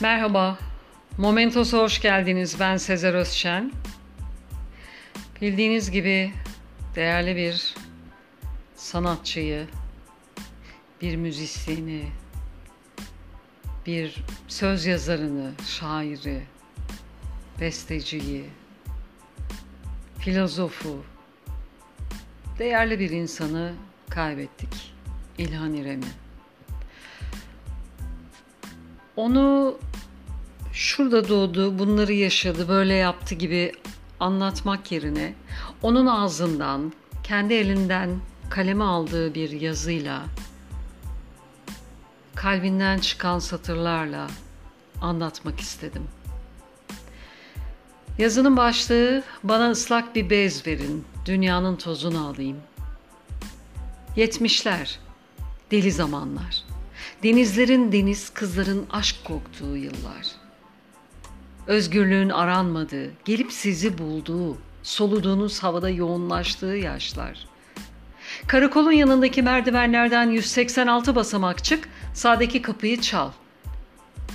Merhaba, Momentos'a hoş geldiniz. Ben Sezer Özşen. Bildiğiniz gibi değerli bir sanatçıyı, bir müzisyeni, bir söz yazarını, şairi, besteciyi, filozofu, değerli bir insanı kaybettik. İlhan İrem'i. Onu şurada doğdu, bunları yaşadı, böyle yaptı gibi anlatmak yerine onun ağzından, kendi elinden kaleme aldığı bir yazıyla, kalbinden çıkan satırlarla anlatmak istedim. Yazının başlığı bana ıslak bir bez verin, dünyanın tozunu alayım. Yetmişler, deli zamanlar. Denizlerin deniz, kızların aşk koktuğu yıllar. Özgürlüğün aranmadığı, gelip sizi bulduğu, soluduğunuz havada yoğunlaştığı yaşlar. Karakolun yanındaki merdivenlerden 186 basamak çık, sağdaki kapıyı çal.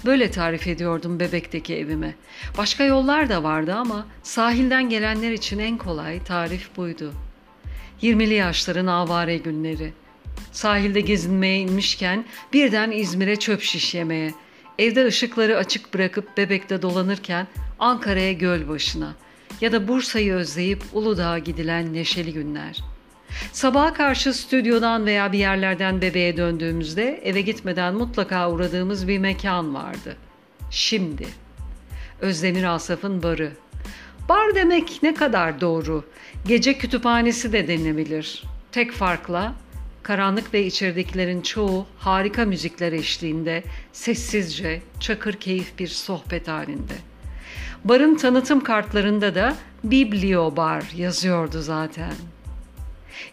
Böyle tarif ediyordum bebekteki evime. Başka yollar da vardı ama sahilden gelenler için en kolay tarif buydu. 20'li yaşların avare günleri. Sahilde gezinmeye inmişken birden İzmir'e çöp şiş yemeye. Evde ışıkları açık bırakıp bebekte dolanırken Ankara'ya göl başına ya da Bursa'yı özleyip Uludağ'a gidilen neşeli günler. Sabaha karşı stüdyodan veya bir yerlerden bebeğe döndüğümüzde eve gitmeden mutlaka uğradığımız bir mekan vardı. Şimdi. Özdemir Asaf'ın barı. Bar demek ne kadar doğru. Gece kütüphanesi de denilebilir. Tek farkla Karanlık ve içeridekilerin çoğu harika müzikler eşliğinde, sessizce, çakır keyif bir sohbet halinde. Barın tanıtım kartlarında da Biblio Bar yazıyordu zaten.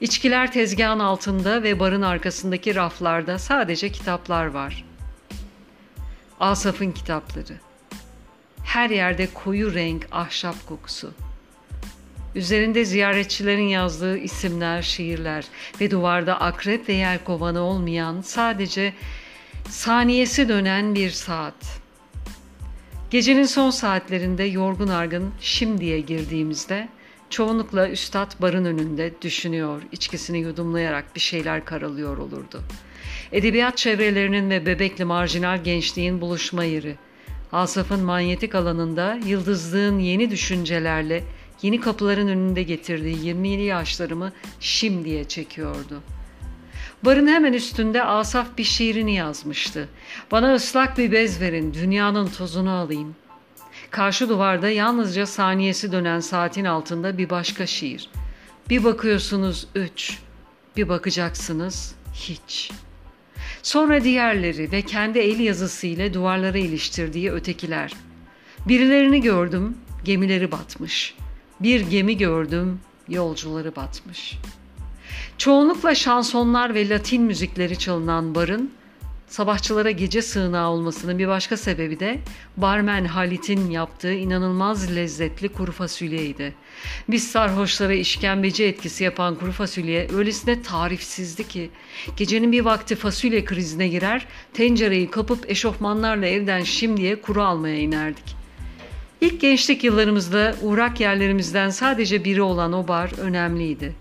İçkiler tezgahın altında ve barın arkasındaki raflarda sadece kitaplar var. Asaf'ın kitapları. Her yerde koyu renk ahşap kokusu. Üzerinde ziyaretçilerin yazdığı isimler, şiirler ve duvarda akrep ve yelkovanı olmayan sadece saniyesi dönen bir saat. Gecenin son saatlerinde yorgun argın şimdiye girdiğimizde çoğunlukla üstad barın önünde düşünüyor, içkisini yudumlayarak bir şeyler karalıyor olurdu. Edebiyat çevrelerinin ve bebekli marjinal gençliğin buluşma yeri. Asaf'ın manyetik alanında yıldızlığın yeni düşüncelerle yeni kapıların önünde getirdiği 20'li yaşlarımı şimdiye çekiyordu. Barın hemen üstünde Asaf bir şiirini yazmıştı. Bana ıslak bir bez verin, dünyanın tozunu alayım. Karşı duvarda yalnızca saniyesi dönen saatin altında bir başka şiir. Bir bakıyorsunuz üç, bir bakacaksınız hiç. Sonra diğerleri ve kendi el yazısıyla duvarlara iliştirdiği ötekiler. Birilerini gördüm, gemileri batmış.'' Bir gemi gördüm, yolcuları batmış. Çoğunlukla şansonlar ve Latin müzikleri çalınan barın sabahçılara gece sığınağı olmasının bir başka sebebi de barmen Halit'in yaptığı inanılmaz lezzetli kuru fasulyeydi. Biz sarhoşlara işkembeci etkisi yapan kuru fasulye öylesine tarifsizdi ki gecenin bir vakti fasulye krizine girer, tencereyi kapıp eşofmanlarla evden şimdiye kuru almaya inerdik. İlk gençlik yıllarımızda uğrak yerlerimizden sadece biri olan o bar önemliydi.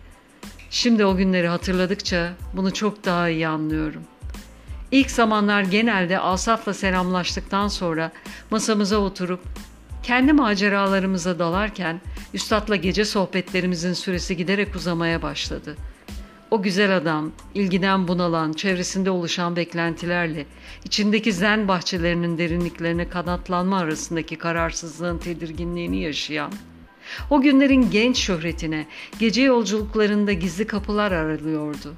Şimdi o günleri hatırladıkça bunu çok daha iyi anlıyorum. İlk zamanlar genelde Asaf'la selamlaştıktan sonra masamıza oturup kendi maceralarımıza dalarken üstadla gece sohbetlerimizin süresi giderek uzamaya başladı.'' O güzel adam, ilgiden bunalan, çevresinde oluşan beklentilerle, içindeki zen bahçelerinin derinliklerine kanatlanma arasındaki kararsızlığın tedirginliğini yaşayan, o günlerin genç şöhretine, gece yolculuklarında gizli kapılar aralıyordu.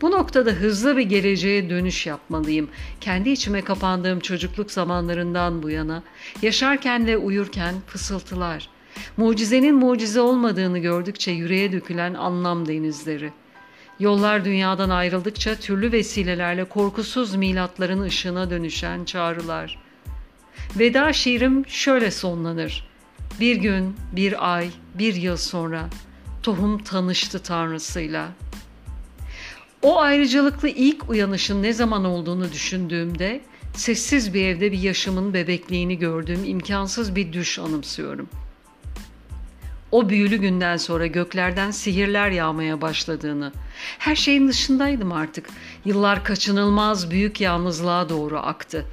Bu noktada hızlı bir geleceğe dönüş yapmalıyım. Kendi içime kapandığım çocukluk zamanlarından bu yana, yaşarken ve uyurken fısıltılar, Mucizenin mucize olmadığını gördükçe yüreğe dökülen anlam denizleri. Yollar dünyadan ayrıldıkça türlü vesilelerle korkusuz milatların ışığına dönüşen çağrılar. Veda şiirim şöyle sonlanır. Bir gün, bir ay, bir yıl sonra tohum tanıştı Tanrısıyla. O ayrıcalıklı ilk uyanışın ne zaman olduğunu düşündüğümde Sessiz bir evde bir yaşamın bebekliğini gördüğüm imkansız bir düş anımsıyorum. O büyülü günden sonra göklerden sihirler yağmaya başladığını, her şeyin dışındaydım artık. Yıllar kaçınılmaz büyük yalnızlığa doğru aktı.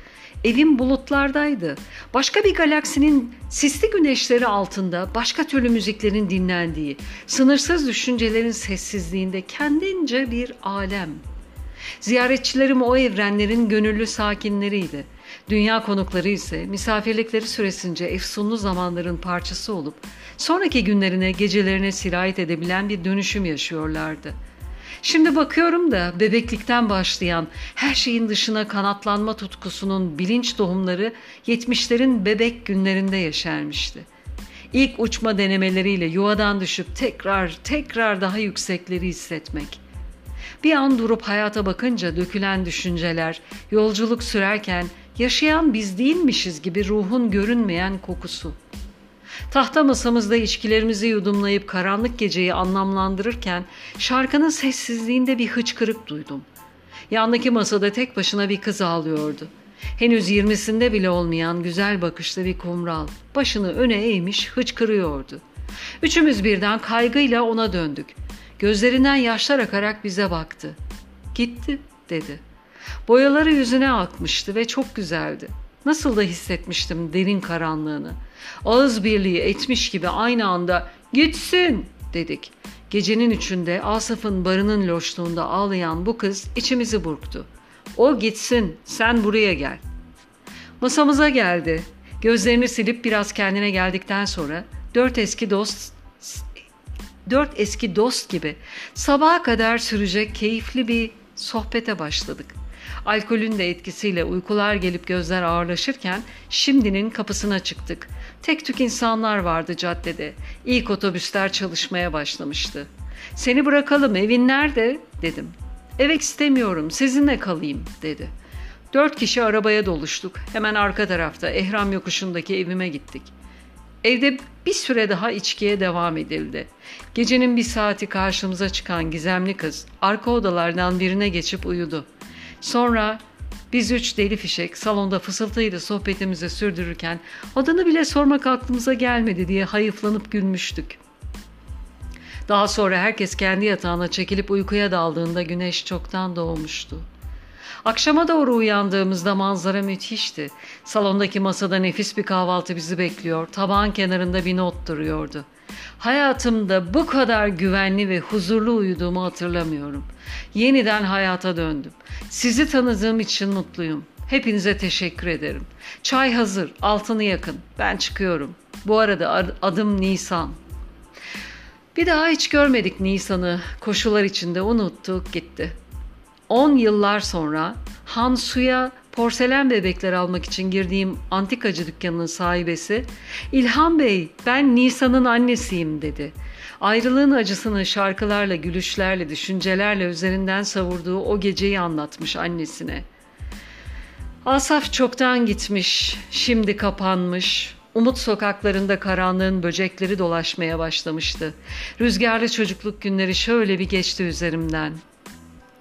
Evim bulutlardaydı. Başka bir galaksinin sisli güneşleri altında başka türlü müziklerin dinlendiği, sınırsız düşüncelerin sessizliğinde kendince bir alem. Ziyaretçilerim o evrenlerin gönüllü sakinleriydi. Dünya konukları ise misafirlikleri süresince efsunlu zamanların parçası olup sonraki günlerine, gecelerine sirayet edebilen bir dönüşüm yaşıyorlardı.'' Şimdi bakıyorum da bebeklikten başlayan her şeyin dışına kanatlanma tutkusunun bilinç doğumları 70'lerin bebek günlerinde yaşarmıştı. İlk uçma denemeleriyle yuvadan düşüp tekrar tekrar daha yüksekleri hissetmek. Bir an durup hayata bakınca dökülen düşünceler, yolculuk sürerken yaşayan biz değilmişiz gibi ruhun görünmeyen kokusu. Tahta masamızda içkilerimizi yudumlayıp karanlık geceyi anlamlandırırken şarkının sessizliğinde bir hıçkırık duydum. Yandaki masada tek başına bir kız ağlıyordu. Henüz yirmisinde bile olmayan güzel bakışlı bir kumral. Başını öne eğmiş hıçkırıyordu. Üçümüz birden kaygıyla ona döndük. Gözlerinden yaşlar akarak bize baktı. Gitti dedi. Boyaları yüzüne akmıştı ve çok güzeldi. Nasıl da hissetmiştim derin karanlığını. Ağız birliği etmiş gibi aynı anda gitsin dedik. Gecenin üçünde Asaf'ın barının loşluğunda ağlayan bu kız içimizi burktu. O gitsin sen buraya gel. Masamıza geldi. Gözlerini silip biraz kendine geldikten sonra dört eski dost dört eski dost gibi sabaha kadar sürecek keyifli bir sohbete başladık. Alkolün de etkisiyle uykular gelip gözler ağırlaşırken şimdinin kapısına çıktık. Tek tük insanlar vardı caddede. İlk otobüsler çalışmaya başlamıştı. Seni bırakalım evin nerede dedim. Eve istemiyorum sizinle kalayım dedi. Dört kişi arabaya doluştuk. Hemen arka tarafta Ehram yokuşundaki evime gittik. Evde bir süre daha içkiye devam edildi. Gecenin bir saati karşımıza çıkan gizemli kız arka odalardan birine geçip uyudu. Sonra biz üç deli fişek salonda fısıltıyla sohbetimizi sürdürürken adını bile sormak aklımıza gelmedi diye hayıflanıp gülmüştük. Daha sonra herkes kendi yatağına çekilip uykuya daldığında güneş çoktan doğmuştu. Akşama doğru uyandığımızda manzara müthişti. Salondaki masada nefis bir kahvaltı bizi bekliyor. Tabağın kenarında bir not duruyordu. Hayatımda bu kadar güvenli ve huzurlu uyuduğumu hatırlamıyorum. Yeniden hayata döndüm. Sizi tanıdığım için mutluyum. Hepinize teşekkür ederim. Çay hazır, altını yakın. Ben çıkıyorum. Bu arada adım Nisan. Bir daha hiç görmedik Nisan'ı. Koşular içinde unuttuk gitti. 10 yıllar sonra Hansu'ya porselen bebekler almak için girdiğim antikacı dükkanının sahibesi İlhan Bey ben Nisan'ın annesiyim dedi. Ayrılığın acısını şarkılarla, gülüşlerle, düşüncelerle üzerinden savurduğu o geceyi anlatmış annesine. Asaf çoktan gitmiş, şimdi kapanmış. Umut sokaklarında karanlığın böcekleri dolaşmaya başlamıştı. Rüzgarlı çocukluk günleri şöyle bir geçti üzerimden.''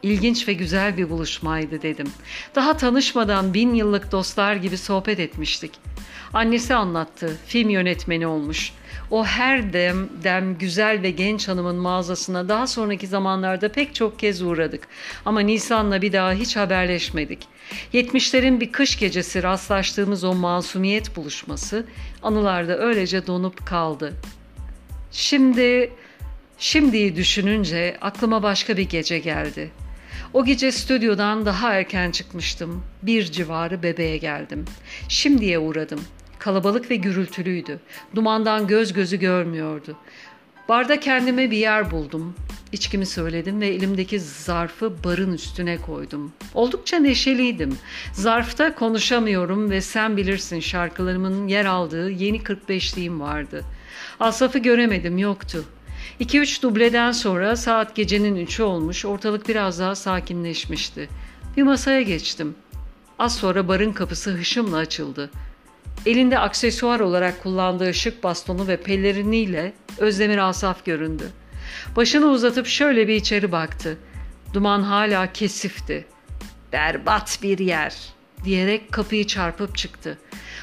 İlginç ve güzel bir buluşmaydı dedim. Daha tanışmadan bin yıllık dostlar gibi sohbet etmiştik. Annesi anlattı, film yönetmeni olmuş. O her dem, dem güzel ve genç hanımın mağazasına daha sonraki zamanlarda pek çok kez uğradık. Ama Nisan'la bir daha hiç haberleşmedik. Yetmişlerin bir kış gecesi rastlaştığımız o masumiyet buluşması anılarda öylece donup kaldı. Şimdi, şimdiyi düşününce aklıma başka bir gece geldi. O gece stüdyodan daha erken çıkmıştım. Bir civarı bebeğe geldim. Şimdiye uğradım. Kalabalık ve gürültülüydü. Dumandan göz gözü görmüyordu. Barda kendime bir yer buldum. İçkimi söyledim ve elimdeki zarfı barın üstüne koydum. Oldukça neşeliydim. Zarfta konuşamıyorum ve sen bilirsin şarkılarımın yer aldığı yeni 45'liğim vardı. Asaf'ı göremedim, yoktu. 2-3 dubleden sonra saat gecenin 3'ü olmuş, ortalık biraz daha sakinleşmişti. Bir masaya geçtim. Az sonra barın kapısı hışımla açıldı. Elinde aksesuar olarak kullandığı ışık bastonu ve pelleriniyle Özdemir Asaf göründü. Başını uzatıp şöyle bir içeri baktı. Duman hala kesifti. Berbat bir yer diyerek kapıyı çarpıp çıktı.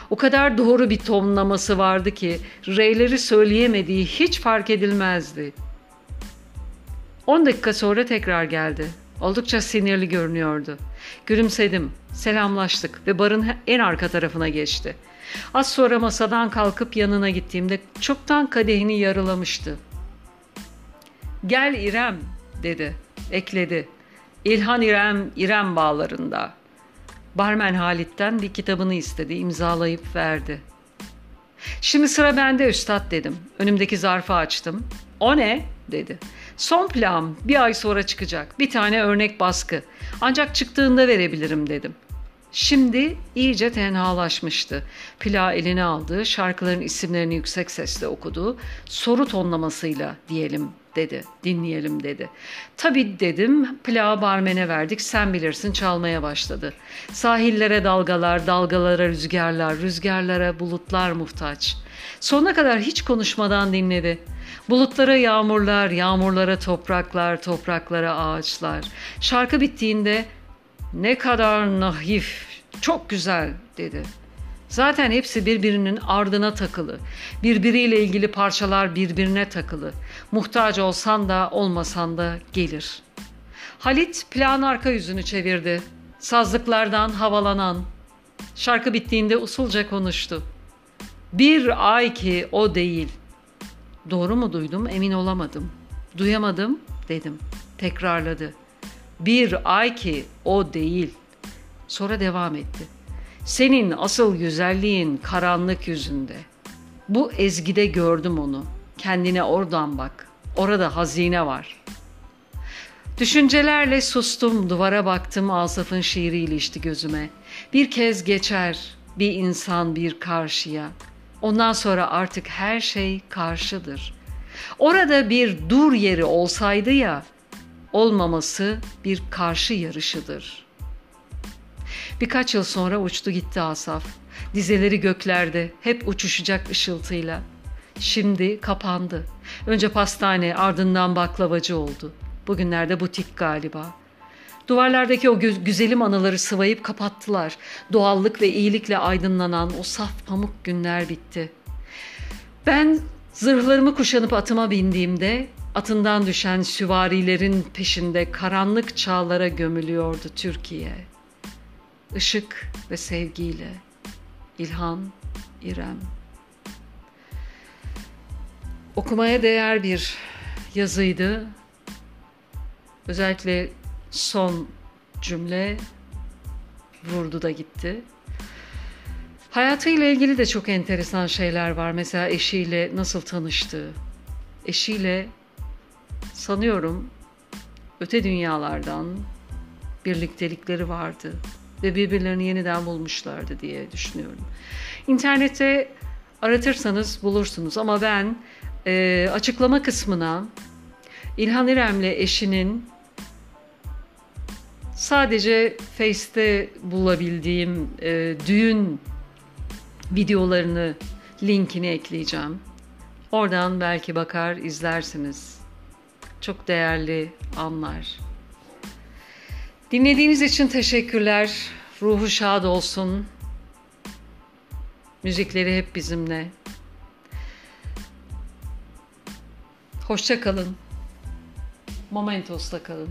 O kadar doğru bir tonlaması vardı ki R'leri söyleyemediği hiç fark edilmezdi. 10 dakika sonra tekrar geldi. Oldukça sinirli görünüyordu. Gülümsedim, selamlaştık ve barın en arka tarafına geçti. Az sonra masadan kalkıp yanına gittiğimde çoktan kadehini yarılamıştı. Gel İrem dedi, ekledi. İlhan İrem, İrem bağlarında. Barmen Halit'ten bir kitabını istedi, imzalayıp verdi. Şimdi sıra bende üstad dedim. Önümdeki zarfı açtım. O ne? dedi. Son plan bir ay sonra çıkacak. Bir tane örnek baskı. Ancak çıktığında verebilirim dedim. Şimdi iyice tenhalaşmıştı. Plağı eline aldı, şarkıların isimlerini yüksek sesle okudu. Soru tonlamasıyla diyelim dedi. Dinleyelim dedi. Tabii dedim. Plağı barmene verdik. Sen bilirsin çalmaya başladı. Sahillere dalgalar, dalgalara rüzgarlar, rüzgarlara bulutlar muhtaç. Sonuna kadar hiç konuşmadan dinledi. Bulutlara yağmurlar, yağmurlara topraklar, topraklara ağaçlar. Şarkı bittiğinde ne kadar nahif, çok güzel dedi. Zaten hepsi birbirinin ardına takılı. Birbiriyle ilgili parçalar birbirine takılı. Muhtaç olsan da olmasan da gelir. Halit plan arka yüzünü çevirdi. Sazlıklardan havalanan. Şarkı bittiğinde usulca konuştu. Bir ay ki o değil. Doğru mu duydum emin olamadım. Duyamadım dedim. Tekrarladı. Bir ay ki o değil. Sonra devam etti. Senin asıl güzelliğin karanlık yüzünde. Bu ezgide gördüm onu. Kendine oradan bak. Orada hazine var. Düşüncelerle sustum, duvara baktım, Asaf'ın şiiri ilişti gözüme. Bir kez geçer bir insan bir karşıya. Ondan sonra artık her şey karşıdır. Orada bir dur yeri olsaydı ya, olmaması bir karşı yarışıdır. Birkaç yıl sonra uçtu gitti Asaf. Dizeleri göklerde, hep uçuşacak ışıltıyla. Şimdi kapandı. Önce pastane, ardından baklavacı oldu. Bugünlerde butik galiba. Duvarlardaki o gü- güzelim anıları sıvayıp kapattılar. Doğallık ve iyilikle aydınlanan o saf pamuk günler bitti. Ben zırhlarımı kuşanıp atıma bindiğimde atından düşen süvarilerin peşinde karanlık çağlara gömülüyordu Türkiye. Işık ve sevgiyle İlhan İrem. Okumaya değer bir yazıydı. Özellikle son cümle vurdu da gitti. Hayatıyla ilgili de çok enteresan şeyler var. Mesela eşiyle nasıl tanıştığı. Eşiyle sanıyorum öte dünyalardan birliktelikleri vardı ve birbirlerini yeniden bulmuşlardı diye düşünüyorum. İnternette aratırsanız bulursunuz ama ben e, açıklama kısmına İlhan İrem'le eşinin sadece Face'te bulabildiğim e, düğün videolarını linkini ekleyeceğim. Oradan belki bakar izlersiniz. Çok değerli anlar. Dinlediğiniz için teşekkürler. Ruhu şad olsun. Müzikleri hep bizimle. Hoşça kalın. Momentos'ta kalın.